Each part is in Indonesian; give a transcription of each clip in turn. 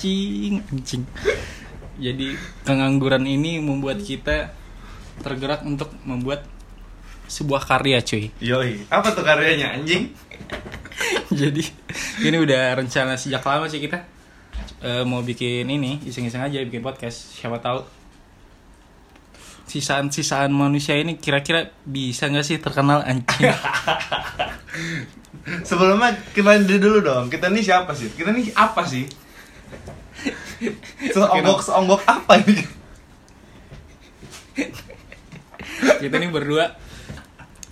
anjing anjing jadi pengangguran ini membuat kita tergerak untuk membuat sebuah karya cuy Yoi, apa tuh karyanya anjing? jadi ini udah rencana sejak lama sih kita Eh, mau bikin ini iseng-iseng aja bikin podcast siapa tahu sisaan-sisaan manusia ini kira-kira bisa nggak sih terkenal anjing Sebelumnya kenalin dulu dong. Kita nih siapa sih? Kita nih apa sih? Seonggok seonggok apa ini? kita ini berdua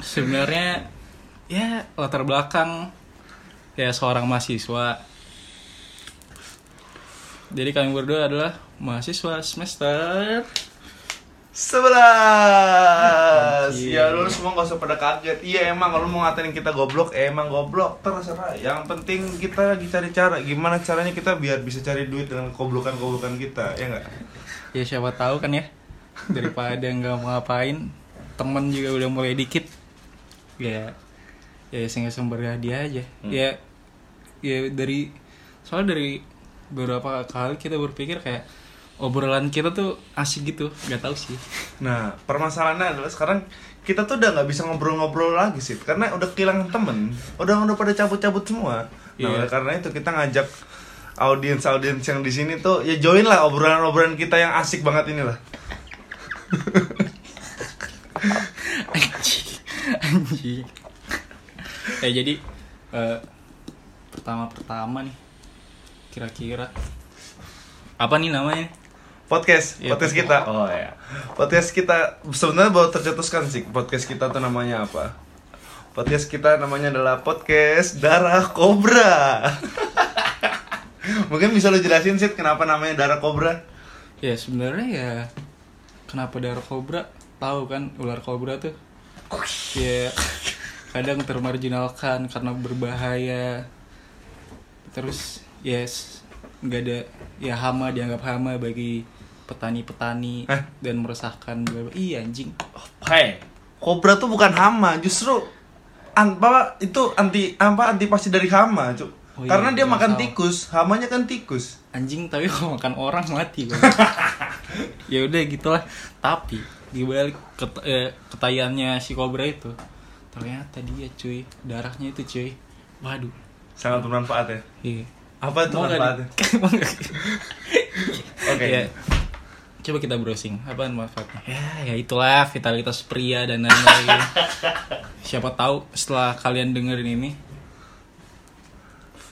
sebenarnya ya latar belakang ya seorang mahasiswa jadi kami berdua adalah mahasiswa semester Sebelas. Ya lu semua gak usah pada kaget. Iya emang kalau mau ngatain kita goblok, eh, emang goblok terserah. Yang penting kita lagi cari cara gimana caranya kita biar bisa cari duit dengan kegoblokan-kogoblokan kita, ya enggak? ya siapa tahu kan ya daripada nggak mau ngapain temen juga udah mulai dikit ya ya sehingga sumber dia aja Hmm. ya ya dari soalnya dari beberapa kali kita berpikir kayak obrolan kita tuh asik gitu nggak tahu sih Nah, permasalahannya adalah sekarang kita tuh udah nggak bisa ngobrol-ngobrol lagi sih, karena udah kehilangan temen, udah udah pada cabut-cabut semua. Nah, Iya. oleh karena itu kita ngajak audiens-audiens yang di sini tuh ya join lah obrolan-obrolan kita yang asik banget ini lah. anjing anjing eh jadi eh, pertama-pertama nih kira-kira apa nih namanya Podcast, podcast podcast. kita. Oh ya. Podcast kita sebenarnya baru tercetuskan sih podcast kita tuh namanya apa? Podcast kita namanya adalah podcast Darah Kobra. Mungkin bisa lo jelasin sih kenapa namanya Darah Kobra? ya sebenarnya ya kenapa darah kobra tahu kan ular kobra tuh ya kadang termarginalkan karena berbahaya terus yes nggak ada ya hama dianggap hama bagi petani-petani dan meresahkan bla iya anjing Hei, kobra tuh bukan hama, justru an apa itu anti apa antipasti dari hama, Cuk. Oh iya, Karena dia makan salah. tikus, hamanya kan tikus. anjing tapi kalau makan orang mati ya udah gitulah tapi di balik ket, eh, ketayannya si kobra itu ternyata dia cuy darahnya itu cuy waduh Sangat bermanfaat ya. iya Apa itu manfaatnya? di- mau nggak? Coba kita browsing. Apa manfaatnya? Ya ya itulah vitalitas pria dan lain-lain. Siapa tahu setelah kalian dengerin ini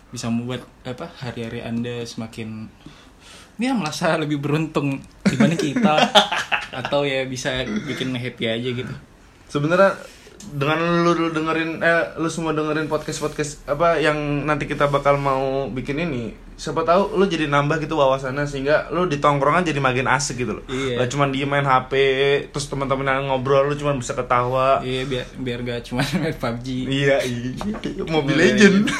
bisa membuat apa hari-hari anda semakin ya merasa lebih beruntung dibanding kita. Atau ya bisa bikin happy aja gitu. Sebenarnya dengan lu, lu dengerin eh lu semua dengerin podcast-podcast apa yang nanti kita bakal mau bikin ini, siapa tahu lu jadi nambah gitu wawasannya sehingga lu di tongkrongan jadi makin asik gitu loh. Iya. Gak cuma diem main HP, terus teman-teman yang ngobrol lu cuma bisa ketawa. iya biar biar gak cuma main PUBG Iya, iya. Mobile Mobile Legend.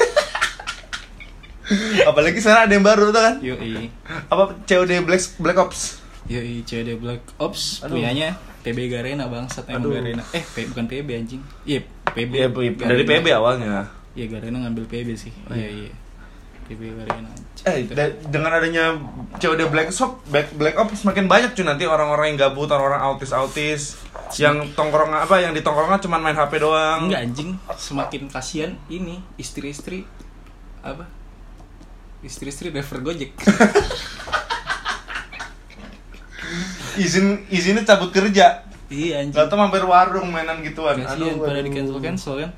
Apalagi sekarang ada yang baru tuh kan? yoi Apa COD Black Black Ops? yoi COD Black Ops Aduh. punyanya PB Garena bangsat emang. Garena eh P, bukan PB anjing iya PB Iya, dari. PB awalnya. Iya Garena ngambil PB sih. Oh, iya iya. Garena. Eh, da- dengan adanya COD Black Ops, Black, Black Ops semakin banyak cuy nanti orang-orang yang gabut, orang-orang autis-autis yang tongkrong apa yang di tongkrongan cuma main HP doang. Enggak anjing, semakin kasihan ini istri-istri apa? Istri-istri driver Gojek. Izin izinnya cabut kerja. iya anjing. Gak tau mampir warung mainan gituan. Kasihan pada di cancel cancel kan.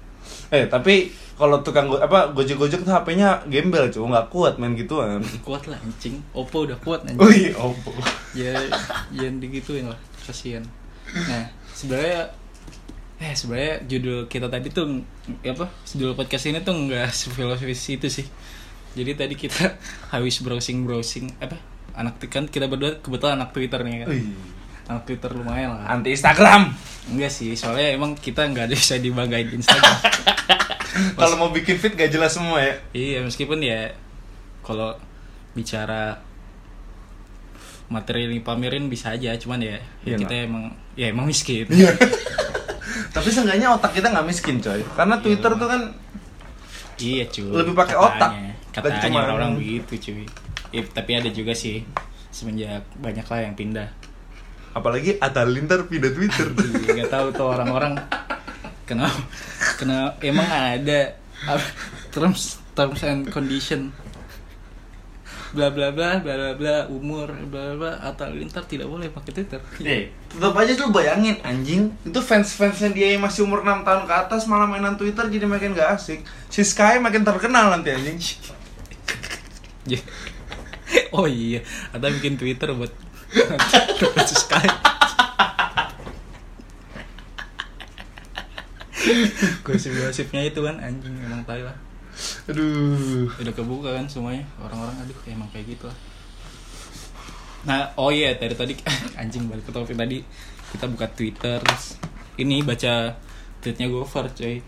Eh, tapi kalau tukang go- apa gojek-gojek tuh HP-nya gembel cuy, nggak kuat main gituan. Kuat lah anjing. Oppo udah kuat anjing. Wih, Oppo. ya jangan digituin lah kasihan nah sebenarnya eh sebenarnya judul kita tadi tuh ng- apa judul podcast ini tuh nggak filosofis itu sih jadi tadi kita habis browsing browsing apa anak kan kita berdua kebetulan anak twitter nih kan Wih. Anak twitter lumayan lah Anti Instagram. enggak sih soalnya emang kita nggak bisa dibanggain di instagram Kalau mau bikin fit gak jelas semua ya. iya meskipun ya kalau bicara materi yang dipamerin bisa aja cuman ya, ya Iya, kita emang ya emang miskin Tapi seenggaknya otak kita nggak miskin coy. Karena Twitter tuh kan Iya cuy. Lebih pakai otak. Katanya. Katanya orang-orang begitu cuy. Eh, tapi ada juga sih semenjak banyak lah yang pindah Apalagi Atta Lintar pindah Twitter. Iya, nggak tahu tuh orang-orang kenapa kenapa emang ada terms terms and condition bla bla bla bla bla bla umur bla bla bla atau lintar tidak boleh pakai twitter Eh, tetap aja lu bayangin anjing itu fans-fansnya dia yang masih umur 6 tahun ke atas malah mainan Twitter jadi makin gak asik. Si Sky makin terkenal nanti anjing. Ya. oh iya atau bikin twitter buat buat sky gosip-gosipnya itu kan. Anjing emang tai lah. Aduh. udah kebuka kan semuanya. Orang-orang aduh emang kayak gitu lah. Nah oh iya dari tadi anjing balik ke topik tadi. Kita buka twitter terus ini baca tweetnya Gofar coy.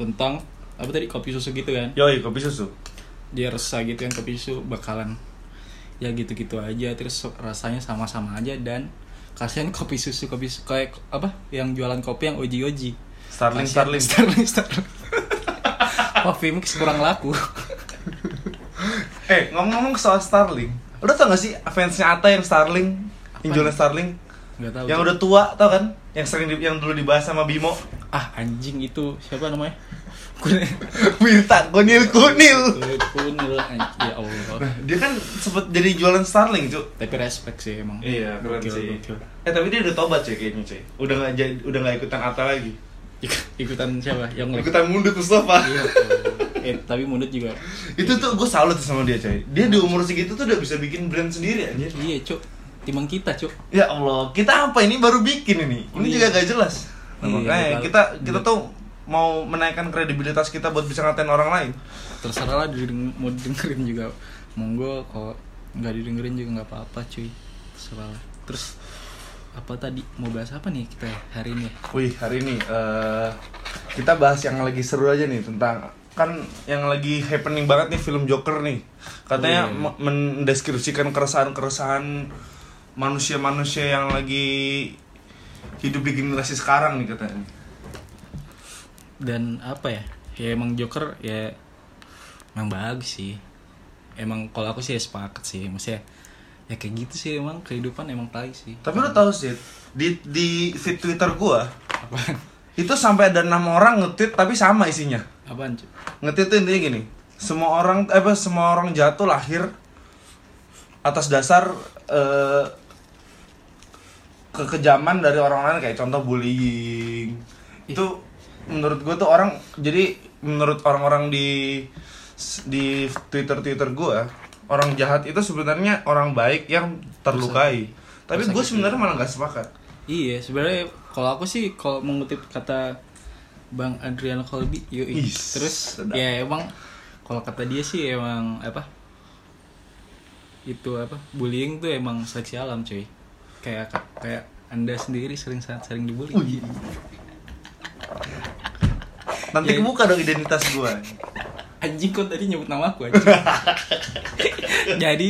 Tentang apa tadi kopi susu gitu kan? Yoi, kopi susu. dia resah gitu kan kopi susu bakalan ya gitu-gitu aja terus rasanya sama-sama aja dan kasihan kopi susu kopi susu kayak apa yang jualan kopi yang oji oji Starling, Starling. Starling Starling Coffee mix kurang laku Eh, ngomong-ngomong soal Starling. Lu tau gak sih fansnya Atta yang Starling? Yang jualan Starling? nggak tahu Yang tuh. udah tua, tau kan? Yang sering di- yang dulu dibahas sama Bimo. ah anjing itu siapa namanya Kunil Winta, Kunil Kunil. Kunil ya Allah Nah, dia kan sempet jadi jualan Starling, Cuk. tapi respect sih emang Iya, keren Gokil, sih. gokil. Eh, tapi dia udah tobat cuy kayaknya, cuy. Udah gak jadi udah gak ikutan Atta lagi. Ik- ikutan siapa yang Ikutan mundut Mustafa. Iya, eh tapi mundut juga itu tuh gue salut sama dia coy dia di umur segitu tuh udah bisa bikin brand sendiri anjir iya cuk timang kita cuk ya Allah kita apa ini baru bikin ini ini Iya. juga gak jelas Nah, Iya, makanya kita kita tuh mau menaikkan kredibilitas kita buat bisa ngatain orang lain. Terserah lah dideng- mau dengerin juga. Monggo kalau nggak didengerin juga nggak apa-apa cuy. Terserah lah. Terus apa tadi? Mau bahas apa nih kita hari ini? Wih hari ini eh, kita bahas yang lagi seru aja nih tentang kan yang lagi happening banget nih film Joker nih. Katanya Oh, iya. me- mendeskripsikan keresahan-keresahan manusia-manusia yang lagi hidup di generasi sekarang nih katanya dan apa ya? Ya emang Joker ya emang bagus sih. Emang kalau aku sih ya sepakat sih. Maksudnya ya kayak gitu sih emang kehidupan emang tai sih. Tapi lo tau sih, di di feed Twitter gua apaan? itu sampai ada enam orang nge-tweet tapi sama isinya. apaan cuy Nge-tweet tuh intinya gini, semua orang eh apa semua orang jatuh lahir atas dasar eh, kekejaman dari orang lain. Kayak contoh bullying. Itu menurut gua tuh orang jadi menurut orang-orang di di Twitter-Twitter gua, orang jahat itu sebenarnya orang baik yang terlukai. Tapi gue Tersakiti. sebenarnya malah nggak sepakat. Iya, sebenarnya kalau aku sih kalau mengutip kata Bang Adrian Colby, yoi. Is, Terus sedap. ya emang kalau kata dia sih emang apa? Itu apa? Bullying tuh emang seleksi alam, cuy. Kayak kayak Anda sendiri sering sering dibully. Nanti Ya. kebuka dong identitas gua. Anjing kok tadi nyebut nama aku anjing. Jadi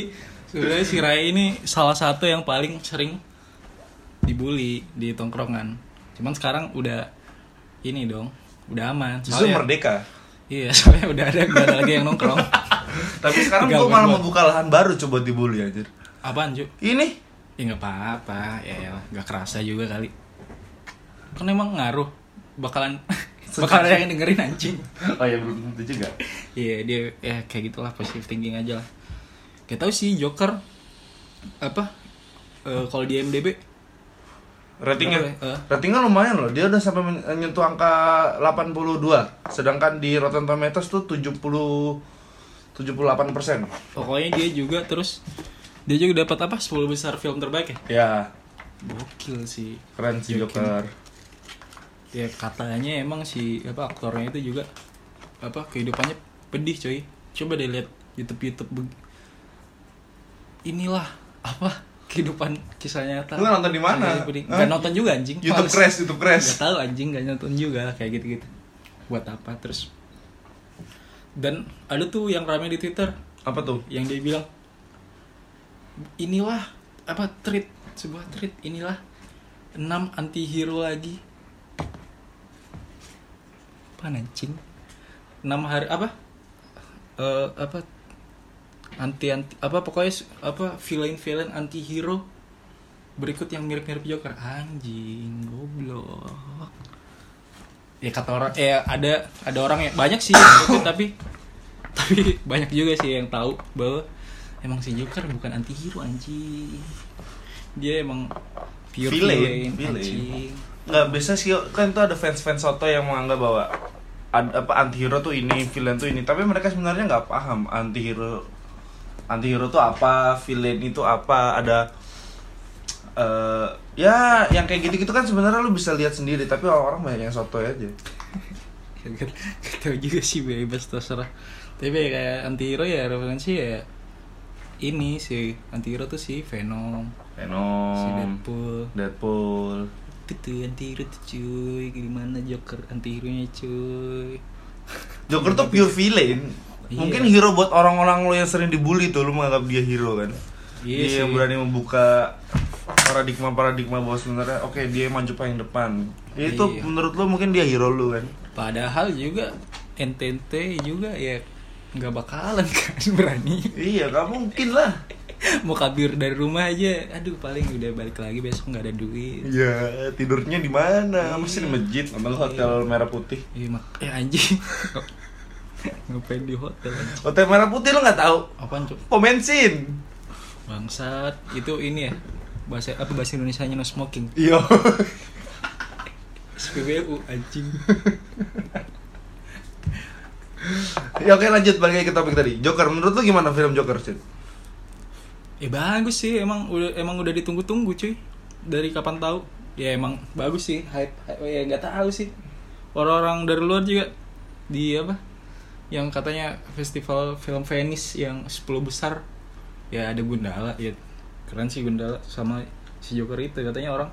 sebenarnya si Rai ini salah satu yang paling sering dibully di tongkrongan. Cuman sekarang udah ini dong, udah aman. Justru merdeka. Iya, soalnya udah ada gak ada lagi yang nongkrong. Tapi sekarang gua malah gua. membuka lahan baru coba dibully anjir. Apaan, Ju? Ini Ya nggak apa-apa, ya ya nggak kerasa juga kali. Kan emang ngaruh, bakalan bakalan ada yang dengerin anjing. Oh ya belum tentu juga. Iya dia ya kayak gitulah positive thinking aja lah. Kayak tahu sih Joker apa eh, kalau di MDB Ratingnya ya? Eh. Ratingnya lumayan loh. Dia udah sampai men- nyentuh angka 82. Sedangkan di Rotten Tomatoes tuh 70 78%. pokoknya dia juga terus dia juga dapat apa 10 besar film terbaik ya. Ya, Gokil sih. keren sih. Joker. Ya katanya emang si apa aktornya itu juga apa kehidupannya pedih coy. Coba deh lihat YouTube YouTube inilah apa kehidupan kisah nyata. Lu nonton di mana? Nggak nonton juga anjing. YouTube Males. Crash, YouTube Crash. Gak tahu anjing gak nonton juga kayak gitu-gitu. Buat apa terus? Dan ada tuh yang rame di Twitter Apa tuh? yang dia bilang inilah apa treat sebuah treat inilah enam anti hero lagi apa anjing? Enam hari apa? Eh apa? Anti anti apa pokoknya apa villain villain anti hero berikut yang mirip mirip Joker. Anjing goblok. Ya kata orang eh ada ada orang yang banyak sih itu tapi tapi banyak juga sih yang tahu bahwa emang si Joker bukan anti hero anjing. Dia emang pure Villain, villain, villain. anjing. Nggak bisa sih kan itu ada fans fans soto yang menganggap bahwa apa antihero tuh ini villain tuh ini. Tapi mereka sebenarnya nggak paham antihero antihero tuh apa villain itu apa ada eh ya yang kayak gitu gitu kan sebenarnya lu bisa lihat sendiri. Tapi orang-orang banyak yang soto aja. Gak, gak tau juga sih bebas terserah. Tapi ya kayak anti hero ya referensi ya Ini sih. Anti hero tuh si Venom. Si Venom Deadpool. Deadpool. Itu tuh anti hero tuh cuy Gimana Joker anti hero nya cuy? Joker tuh pure villain. Iya. mungkin hero buat orang-orang lo yang sering dibully tuh lu menganggap dia hero kan? Iya dia sih. yang berani membuka paradigma paradigma bahwa sebenarnya oke dia maju paling depan. Itu Iya. menurut lu mungkin dia hero lu kan? Padahal juga NTT juga ya nggak bakalan kan berani. Iya gak mungkin lah Mau kabur dari rumah aja. Aduh paling udah balik lagi besok nggak ada duit. Iya tidurnya di mana? Masih di masjid nonton hotel merah putih. Iya mak ya anjing. Ngapain di hotel anjing? Hotel merah putih lu nggak tahu? Apaan cuy? pom bensin Bangsat, itu ini ya bahasa apa bahasa Indonesia nya no smoking. iya. SPBU anjing. ya oke lanjut balik lagi ke topik tadi. Joker menurut lu gimana film Joker sih Eh bagus sih, emang udah emang udah ditunggu-tunggu cuy. Dari kapan tahu? Ya emang bagus sih, hype, hype ya nggak tahu sih. Orang-orang dari luar juga di apa? Yang katanya festival film Venice yang 10 besar ya ada Gundala ya keren sih Gundala sama si Joker itu katanya orang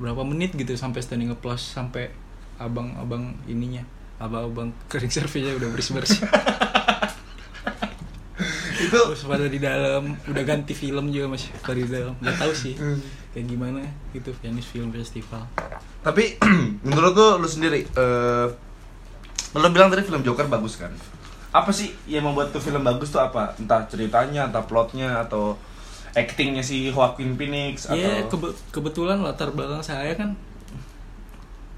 berapa menit gitu sampai standing applause sampai abang-abang ininya abang-abang kering servisnya udah bersih-bersih itu terus pada di dalam udah ganti film juga masih pada di dalam. Nggak tahu sih kayak gimana gitu Venice Film Festival. Tapi menurut lu lu sendiri eh lu bilang tadi film Joker bagus kan? Apa sih yang membuat tuh film bagus tuh apa? Entah ceritanya, entah plotnya atau actingnya si Joaquin Phoenix atau ya kebe- kebetulan latar belakang saya kan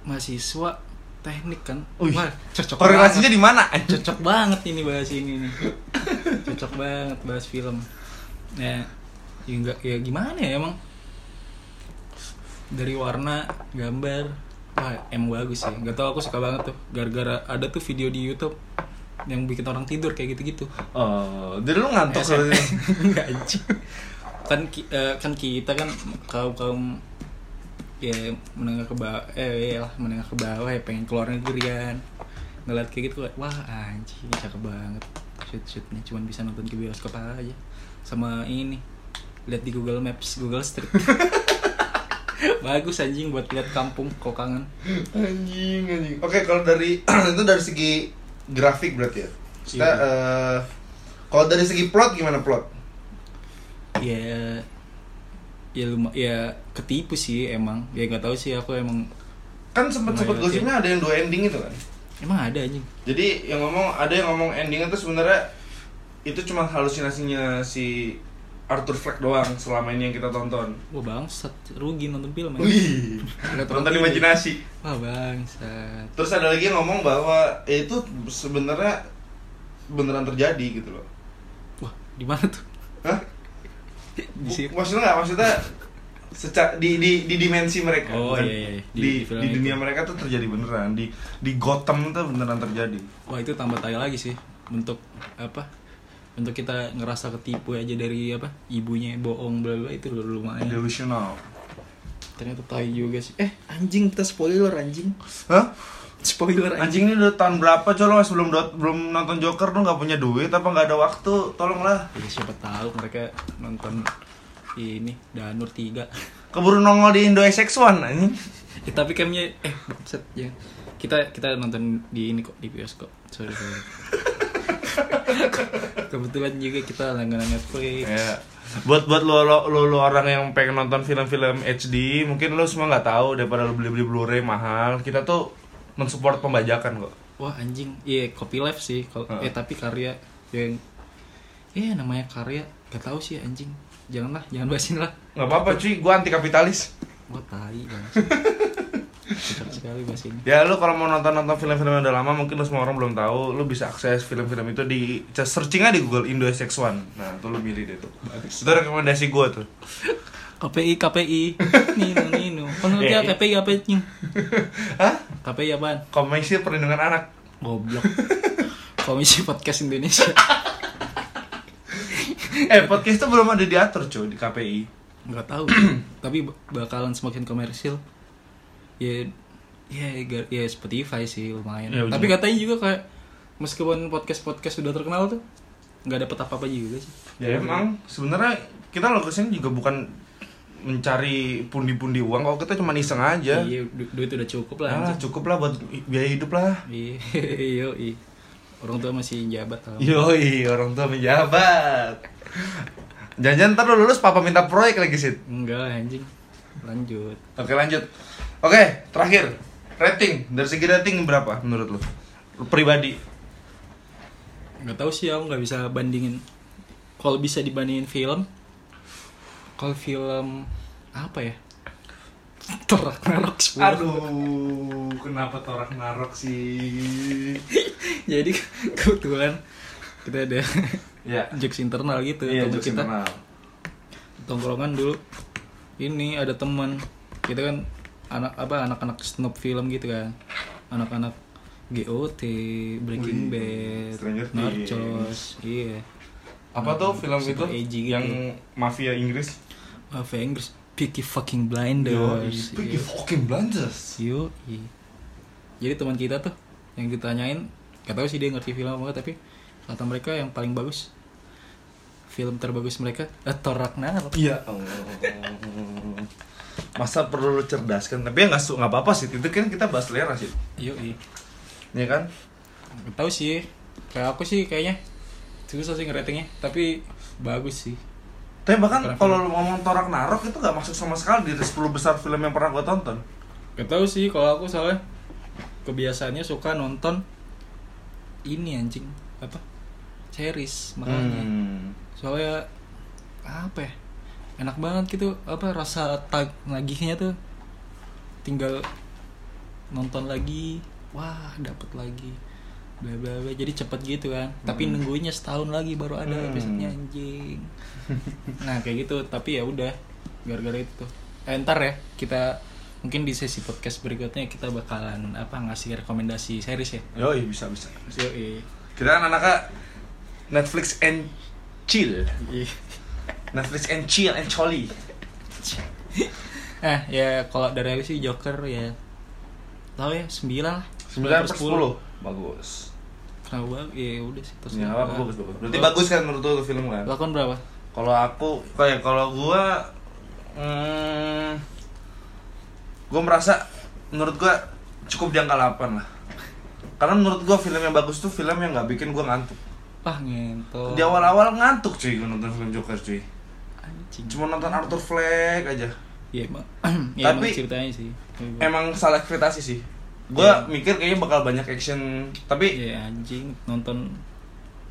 mahasiswa teknik kan. Wih, Wah, cocok korelasinya di mana? cocok banget ini bahas ini nih. Cocok banget bahas film. Ya ya enggak ya gimana ya emang? Dari warna gambar. Wah emang bagus sih. Nggak tau aku suka banget tuh. Gara-gara ada tuh video di YouTube yang bikin orang tidur kayak gitu-gitu. Oh, jadi lu ngantuk SM. kalau ini. Nggak, anjing. kan ki- eh, kan kita kan kaum kaum ya menengah ke bawah eh ya lah menengah ke bawah ya pengen keluar negeri kan ngeliat kayak gitu wah anjing cakep banget shoot shootnya cuman bisa nonton ke bioskop aja sama ini lihat di Google Maps Google Street bagus anjing buat lihat kampung kok kangen Anjing, anjing. Oke, kalau dari itu dari segi grafik berarti ya. Kita Iya. eh, kalau dari segi plot gimana plot? ya ya luma ya ketipu sih emang ya nggak tahu sih aku emang Kan sempat sempat Lumayan sih. gosipnya ada yang dua ending itu kan. emang ada anjing Jadi yang ngomong ada yang ngomong endingnya tuh sebenarnya itu cuma halusinasinya si Arthur Fleck doang selama ini yang kita tonton. Wah bangsat, rugi nonton film ya. Wih, nonton imajinasi. Wah bangsat. Terus ada lagi yang ngomong bahwa ya itu sebenarnya beneran terjadi gitu loh. Wah, di mana tuh? Hah? Di situ. Maksudnya nggak? Maksudnya seca di, di di dimensi mereka Oh, bukan iya, iya. di, Di- di, di dunia itu. mereka tuh terjadi beneran di di Gotham tuh beneran terjadi Wah, itu tambah tai lagi sih untuk apa? Untuk kita ngerasa ketipu aja dari apa? Ibunya bohong bla bla itu lumayan. delusional Ternyata tai juga sih. Eh, anjing kita spoiler anjing. Hah? Spoiler anjing. Ini udah tahun berapa coba mas belum dot- belum nonton Joker tuh nggak punya duit apa nggak ada waktu tolonglah Ya, siapa tahu mereka nonton ini Danur 3. keburu nongol di Indo SX1 anjing Ya, tapi camnya eh bangsat ya. Kita kita nonton di ini kok di bioskop. Sorry, sorry. Kebetulan juga kita langganan Netflix. ya buat buat lo lo, lo, lo orang yang pengen nonton film-film HD mungkin lo semua nggak tahu daripada lo beli beli Blu-ray mahal kita tuh mensupport pembajakan kok. Wah anjing, iya copy live sih. Kalau Heeh. eh tapi karya yang eh namanya karya. Gak tahu sih anjing. Janganlah jangan bahasin lah. Nggak apa-apa cuy. Gue anti kapitalis tai bang. Kocak sekali bahas ini ya lu kalau mau nonton nonton film-film yang udah lama mungkin lu semua orang belum tahu. Lu bisa akses film-film itu di searching aja di Google Indo SX1 nah tuh lu milih deh tuh. Itu rekomendasi gue tuh. KPI KPI. Nino Nino. Pengertian Eh. KPI apa Hah? KPI apaan Komisi Perlindungan Anak. Goblok. Komisi Podcast Indonesia. Eh podcast itu belum ada diatur cuy di KPI nggak tahu. Tapi bakalan semakin komersil. Ya ya ya Spotify sih lumayan. Ya, tapi katanya juga kayak meskipun podcast podcast sudah terkenal tuh nggak dapet apa apa juga sih. Ya emang. Sebenarnya kita lo ke sini juga bukan mencari pundi-pundi uang kalau kita cuma iseng aja iya du- duit udah cukup lah ah, anjing. cukup lah buat biaya hidup lah iya yo orang tua masih jabat Yoi, orang tua menjabat. Jangan-jangan ntar lu lulus papa minta proyek lagi sih. enggak anjing lanjut Oke lanjut. Oke terakhir rating dari segi rating berapa menurut? Lu pribadi. nggak tahu sih aku nggak bisa bandingin kalau bisa dibandingin film kalau film apa ya Torak narok Aduh, kenapa torak narok sih? jadi kebetulan kita ada Ya. jokes internal gitu Iya, jokes kita internal. tongkrongan dulu ini ada teman kita kan anak apa anak-anak snob film gitu kan anak-anak GOT Breaking Wih, Bad. Narcos iya Apa tuh film Super itu gitu. yang mafia Inggris? Bahasa Inggris Peaky fucking blinders Peaky fucking blinders. Yo, iya. Jadi teman kita tuh yang ditanyain, gak tahu sih dia ngerti film apa tapi kata mereka yang paling bagus film terbagus mereka eh, Thor Ragnarok. Iya. Masa perlu lu cerdaskan? Tapi ya nggak nggak apa-apa sih. Itu kan kita bahas selera sih. Yo, iya. Iya kan? Gak tahu sih. Kayak aku sih kayaknya susah sih ngeratingnya, tapi bagus sih. Tapi bahkan kalau lu ngomong Torak Narok itu gak masuk sama sekali di 10 besar film yang pernah gua tonton. Gak tahu sih kalau aku soalnya kebiasaannya suka nonton ini anjing. Apa? Series makanya. Hmm. soalnya apa ya? Enak banget gitu. Apa rasa tag nagihnya tuh. Tinggal nonton lagi. Wah dapet lagi bla bla bla jadi cepet gitu kan tapi Hmm. nungguinnya setahun lagi baru ada Hmm. episodenya anjing nah kayak gitu tapi ya udah gara-gara itu tuh eh, ntar ya kita mungkin di sesi podcast berikutnya kita bakalan apa ngasih rekomendasi series ya Yoi, bisa bisa. Yoi. Kita kan anaknya Netflix and chill. Netflix and chill and coli. Eh ya kalau dari aku sih Joker ya tahu ya 9 lah 9 per 10. Bagus. Kenapa banget? Ya udah sih terus. Ya, apa, bagus, bagus. Berarti bagus kan menurut lu film kan? Lakon berapa? Kalau aku kayak kalau gua hmm, gua merasa menurut gua cukup di angka 8 lah. Karena menurut gua film yang bagus tuh film yang nggak bikin gua ngantuk. Ah ngentot. Di awal-awal ngantuk cuy gua nonton film Joker cuy. Anjing. Cuma nonton Arthur Fleck aja. Ya emang. ya emang Tapi- ceritanya sih. Emang salah ekspektasi sih. Gua Iya. mikir kayaknya bakal banyak action, tapi Ya anjing nonton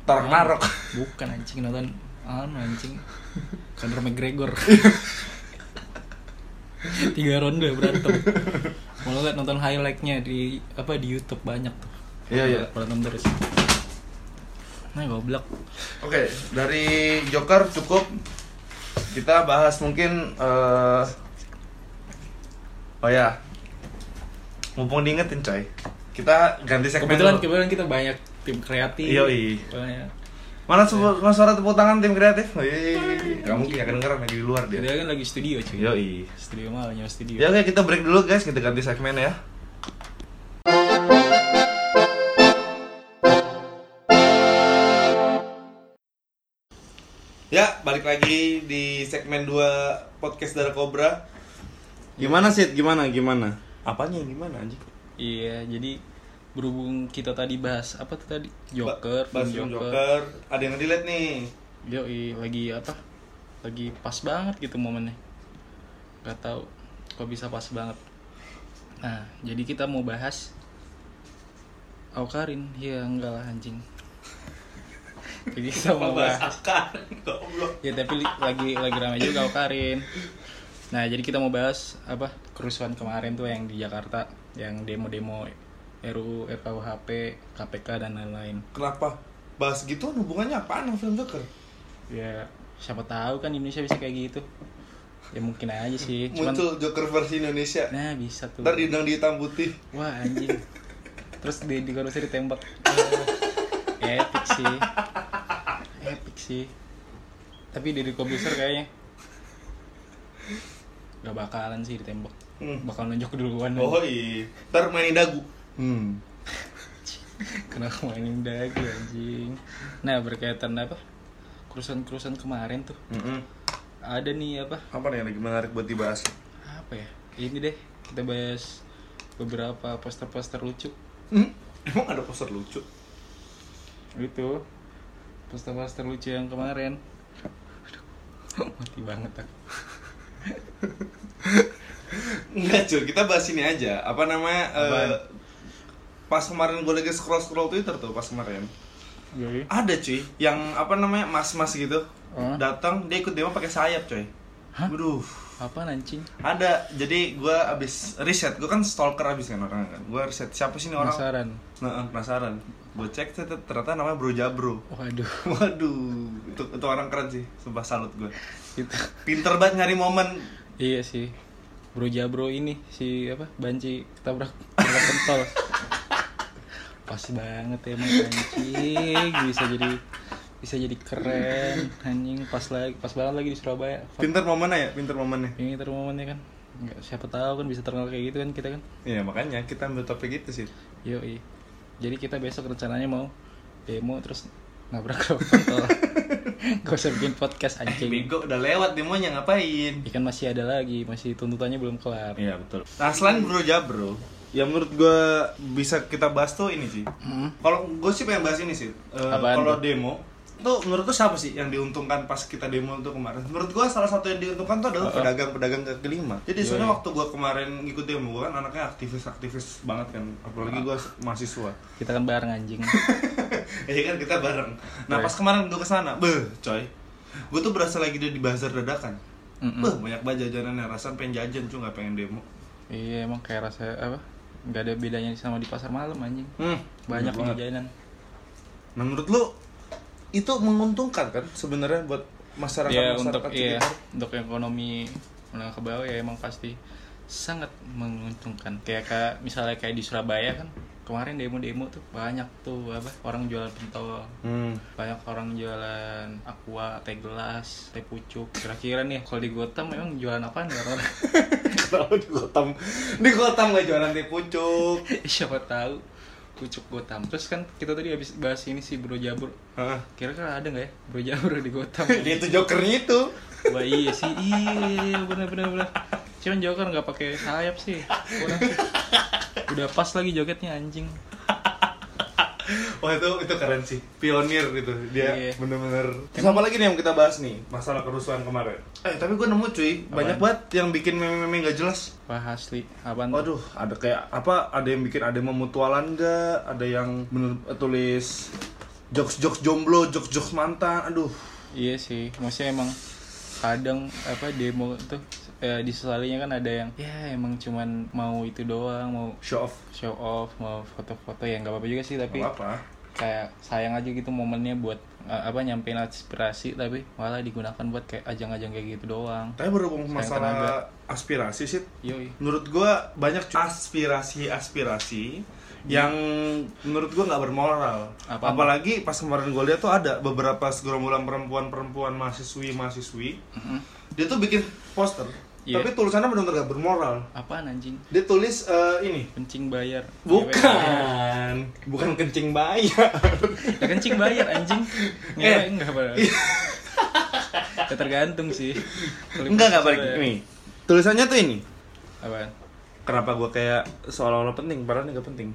tarik narok. Bukan anjing nonton anu anjing. Conor McGregor. Tiga ronde berantem. Mau lihat nonton highlightnya di apa di YouTube banyak tuh. Iya, iya. Berantem terus. Nah goblok. Oke, dari Joker cukup. Kita bahas mungkin eh Oh ya. Mumpung diingetin coy. Kita ganti segmen Kebetulan dulu. kebetulan kita banyak tim kreatif. Yoi. Banyak. Mana, su- mana suara tepuk tangan tim kreatif? Wih, Gak mungkin ya kedengeran lagi di luar dia. Dia kan lagi studio cuy. Yoi. Studio mah nyawa studio. Ya oke, kita break dulu guys, kita ganti segmen ya. Ya, balik lagi di segmen 2 podcast Darah Cobra. Gimana sih? Gimana? Gimana? Apanya yang gimana anjing? Iya, jadi berhubung kita tadi bahas apa tuh tadi Joker, Ba- bahas film film Joker. Joker. Ada yang delete nih. Yoi, lagi apa? Lagi pas banget gitu momennya. Gak tahu kok bisa pas banget. Nah, jadi kita mau bahas Aukarin, ya enggak lah anjing. Jadi kita mau bahas goblok ya tapi lagi lagi ramai juga Karin nah jadi kita mau bahas apa kerusuhan kemarin tuh yang di Jakarta yang demo-demo RUU RKUHP KPK dan lain-lain. Kenapa? Bahas gitu hubungannya apaan sama film Joker? Ya siapa tahu kan Indonesia bisa kayak gitu. Ya mungkin aja sih cuman muncul Joker versi Indonesia. Nah bisa tuh. Ntar diundang di hitam putih. Wah anjing. Terus di di korupsi ditembak. Wah, epic sih. Epic sih. Tapi Deddy Kobuser kayaknya gak bakalan sih ditembak. Hmm. bakal nunjuk duluan oh iya. Ntar mainin dagu. Hmm. kenapa mainin dagu anjing? Nah berkaitan apa? Kerusuhan-kerusuhan kemarin tuh. Mm-mm. ada nih apa? Apa nih yang lagi menarik buat dibahas? Apa ya? Ini deh kita bahas beberapa poster-poster lucu. Hmm? emang ada poster lucu? Itu poster-poster lucu yang kemarin. Aduh, mati banget aku Enggak cuy, kita bahas ini aja. Apa namanya Apaan? eh, Pas kemarin gue lagi scroll-scroll Twitter tuh Pas kemarin. Jadi, Ada cuy, yang apa namanya mas-mas gitu Oh. Datang, dia ikut demo pakai sayap cuy. Hah? Waduh. Apa anjing? Ada, jadi gue abis riset Gue kan stalker abis kan orang kan. Gue riset, siapa sih ini orang? Penasaran. Nah, penasaran. Gue cek, ternyata namanya Bro Jabro. Waduh. Waduh, itu, itu orang keren sih Sumpah salut gue Pinter banget nyari momen iya sih. Bro jabro ini si apa banci ketabrak ketabrak pentol. Pas banget emang anjing bisa jadi bisa jadi keren. Anjing pas lagi pas banget lagi di Surabaya. Pinter momennya ya, pinter momennya. Ini terus momennya kan. Nggak siapa tahu kan bisa terkenal kayak gitu kan kita kan. Iya makanya kita ambil topik itu sih. Yo jadi kita besok rencananya mau demo terus nabrak pentol gak usah bikin podcast anjing Bego udah lewat demonya ngapain? ikan masih ada lagi masih tuntutannya belum kelar Iya betul. Nah selain Bro Jabro, yang menurut gue bisa kita bahas tuh ini sih. Hmm. Kalau gue sih pengen bahas ini sih. Eh, Apaan Kalau demo, tuh menurut tuh siapa sih yang diuntungkan pas kita demo tuh kemarin? Menurut gue salah satu yang diuntungkan tuh adalah pedagang-pedagang kaki lima. Jadi Iya, soalnya iya. waktu gue kemarin ngikut demo, gue kan anaknya aktivis-aktivis banget kan. Apalagi gue mahasiswa. kita kan bareng anjing Iya kan kita bareng. Nah pas kemarin gue ke sana, beh coy, gue tuh berasa lagi di bazar dadakan. Mm-mm. Beh banyak banget jajanannya, rasanya pengen jajan cuy nggak pengen demo. Iya emang kayak rasa apa? Gak ada bedanya sama di pasar malam anjing. Hmm, Banyak jajanan. Nah menurut lu itu menguntungkan kan sebenarnya buat masyarakat Ya masyarakat untuk iya untuk ekonomi menengah ke bawah ya emang pasti sangat menguntungkan. Kayak kayak misalnya kayak di Surabaya kan kemarin demo-demo tuh banyak tuh apa orang jualan pentol Hmm. banyak orang jualan aqua teh gelas teh pucuk kira-kira nih kalau di Gotham memang jualan apa nih orang Kenapa di Gotham? Di Gotham nggak jualan teh pucuk. siapa tahu pucuk Gotham terus kan kita tadi habis bahas ini si Bro Jabur kira-kira ada nggak ya Bro Jabur di Gotham Dia itu jokernya itu. Wah iya sih, iya bener bener bener. Cuman Joker nggak pakai sayap sih, kurang sih. Udah pas lagi jogetnya anjing. Wah itu itu keren sih, pionir itu dia Iya. bener-bener. Terus apa lagi nih yang kita bahas nih masalah kerusuhan kemarin? Eh tapi gue nemu cuy banyak banget yang bikin meme-meme nggak jelas. Wah asli, apaan tuh? Waduh, ada kayak apa? Ada yang bikin ada yang memutualan nggak? Ada yang bener tulis jokes-jokes jomblo, jokes-jokes mantan. Aduh, Iya sih, maksudnya emang kadang apa demo tuh eh, disesalinya kan ada yang ya emang cuman mau itu doang, mau show off. show off, mau foto-foto ya nggak apa-apa juga sih tapi Gak apa. kayak sayang aja gitu momennya buat eh, apa nyampein aspirasi tapi malah digunakan buat kayak ajang-ajang kayak gitu doang. Tapi berhubung Sayang masalah tenaga. aspirasi sih, Yoi. menurut gua banyak aspirasi-aspirasi yang menurut gua nggak bermoral. Apaan? Apalagi pas kemarin gua lihat tuh ada beberapa segerombolan perempuan-perempuan mahasiswi-mahasiswi, Mm-mm. Dia tuh bikin poster. Iya. Tapi tulisannya benar-benar gak bermoral. Apaan anjing? Dia tulis eh, ini. Kencing bayar. Bukan, bukan kencing bayar. Ya kencing bayar anjing. Eh. Ngewe enggak apa. Ya tergantung sih. Kalau Enggak enggak balik nih. Tulisannya tuh ini. Apaan? Kenapa gua kayak seolah-olah penting, padahal ini gak penting.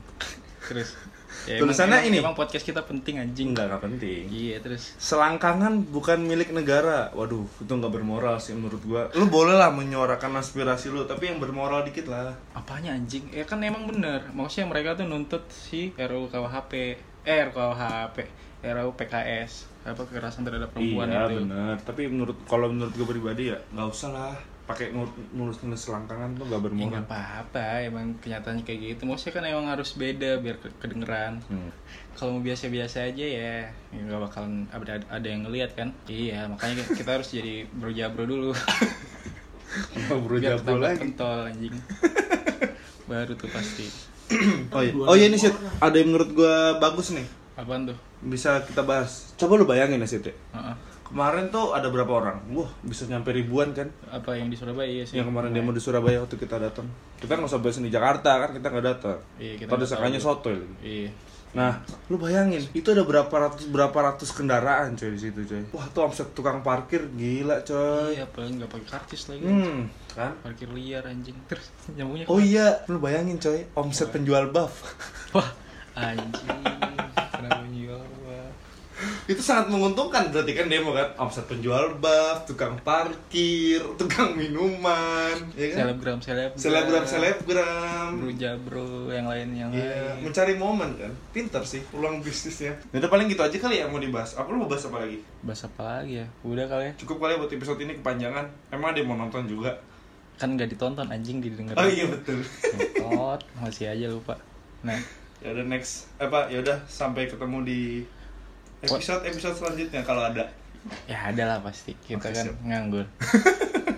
Terus. Ya, Tulisannya emang, ini. Emang podcast kita penting anjing. Enggak, gak penting. Iya terus. Selangkangan bukan milik negara. Waduh, itu nggak bermoral sih menurut gua. Lu boleh lah menyuarakan aspirasi lu, tapi yang bermoral dikit lah. Apanya anjing? Ya kan emang bener. Maksudnya mereka tuh nuntut si RUU KUHP. eh RKUHP RUU PKS apa kekerasan terhadap perempuan iya itu benar tapi menurut kalau menurut gue pribadi ya nggak usah lah pakai nulis nulis selangkangan tuh Ya bermuara nggak apa-apa, emang kenyataannya kayak gitu. Maksudnya kan emang harus beda biar ke- kedengeran. Hmm. Kalau mau biasa-biasa aja ya, ya nggak bakalan ada ada yang ngeliat kan. Iya, makanya kita harus jadi bro jabro dulu. Bro jabro lagi pentol anjing. Baru tuh pasti. oh iya oh iya ini sih ada yang menurut gue bagus nih Apaan tuh? bisa kita bahas coba lu bayangin ya Sid ya. Heeh. Kemarin tuh ada berapa orang wah bisa nyampe ribuan kan Apa yang di Surabaya iya sih? yang kemarin demo di Surabaya waktu kita datang kita nggak usah bahas di Jakarta kan kita nggak datang Iya, kita sotoy lagi Iya. Nah, lu bayangin, itu ada berapa ratus berapa ratus kendaraan coy di situ coy. Wah, tuh omset tukang parkir gila coy. Iya, apalagi nggak pakai karcis lagi. Hmm, kan? Parkir liar anjing. Terus nyambungnya Oh iya, lu bayangin coy, omset penjual buff. Wah, anjing. Itu sangat menguntungkan berarti kan demo kan. Omset penjual buff, tukang parkir, tukang minuman, ya kan? Selebgram, selebgram. Selebgram selebgram. Bro jabro yang lain yang Iya, lain. mencari momen kan. Pinter sih ulang bisnisnya. Itu paling gitu aja kali ya mau dibahas. Apa lu mau bahas apa lagi? Bahas apa lagi ya? Udah kali ya. Cukup kali ya buat episode ini kepanjangan. Emang ada yang mau nonton juga? Kan nggak ditonton anjing didengar. Oh iya betul. Ngetot, masih aja lupa. Nah, ya udah next apa ya udah sampai ketemu di episode episode selanjutnya kalau ada ya ada lah pasti. Kita Oke, kan siap. nganggur.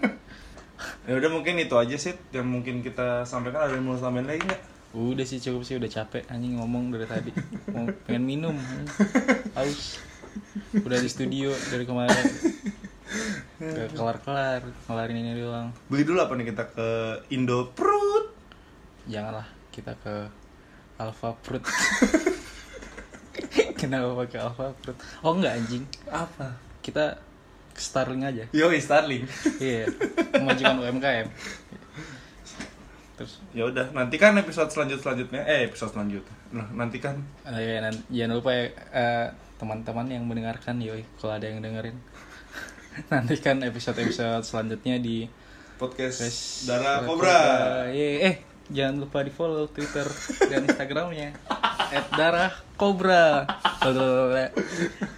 ya udah mungkin itu aja sih yang mungkin kita sampaikan ada yang mau tambahin lagi nggak Udah sih cukup sih udah capek anjing ngomong dari tadi. Mau pengen minum. Haus. Udah di studio dari kemarin. Gak kelar-kelar, ngelarin ini doang. beli dulu apa nih kita ke Indo Prut Janganlah kita ke Alpha Fruit. Kenapa pakai Alpha Fruit? Oh enggak anjing. apa Kita Starling aja. Yoi Starling Iya, memajukan UMKM. Terus ya udah nantikan episode selanjut selanjutnya eh episode selanjutnya nah nantikan eh, ya, nan- jangan lupa ya eh, teman-teman yang mendengarkan yoi kalau ada yang dengerin. Nantikan episode-episode selanjutnya di podcast Res Darah Cobra Iya, eh jangan lupa di follow Twitter dan Instagramnya @darah cobra.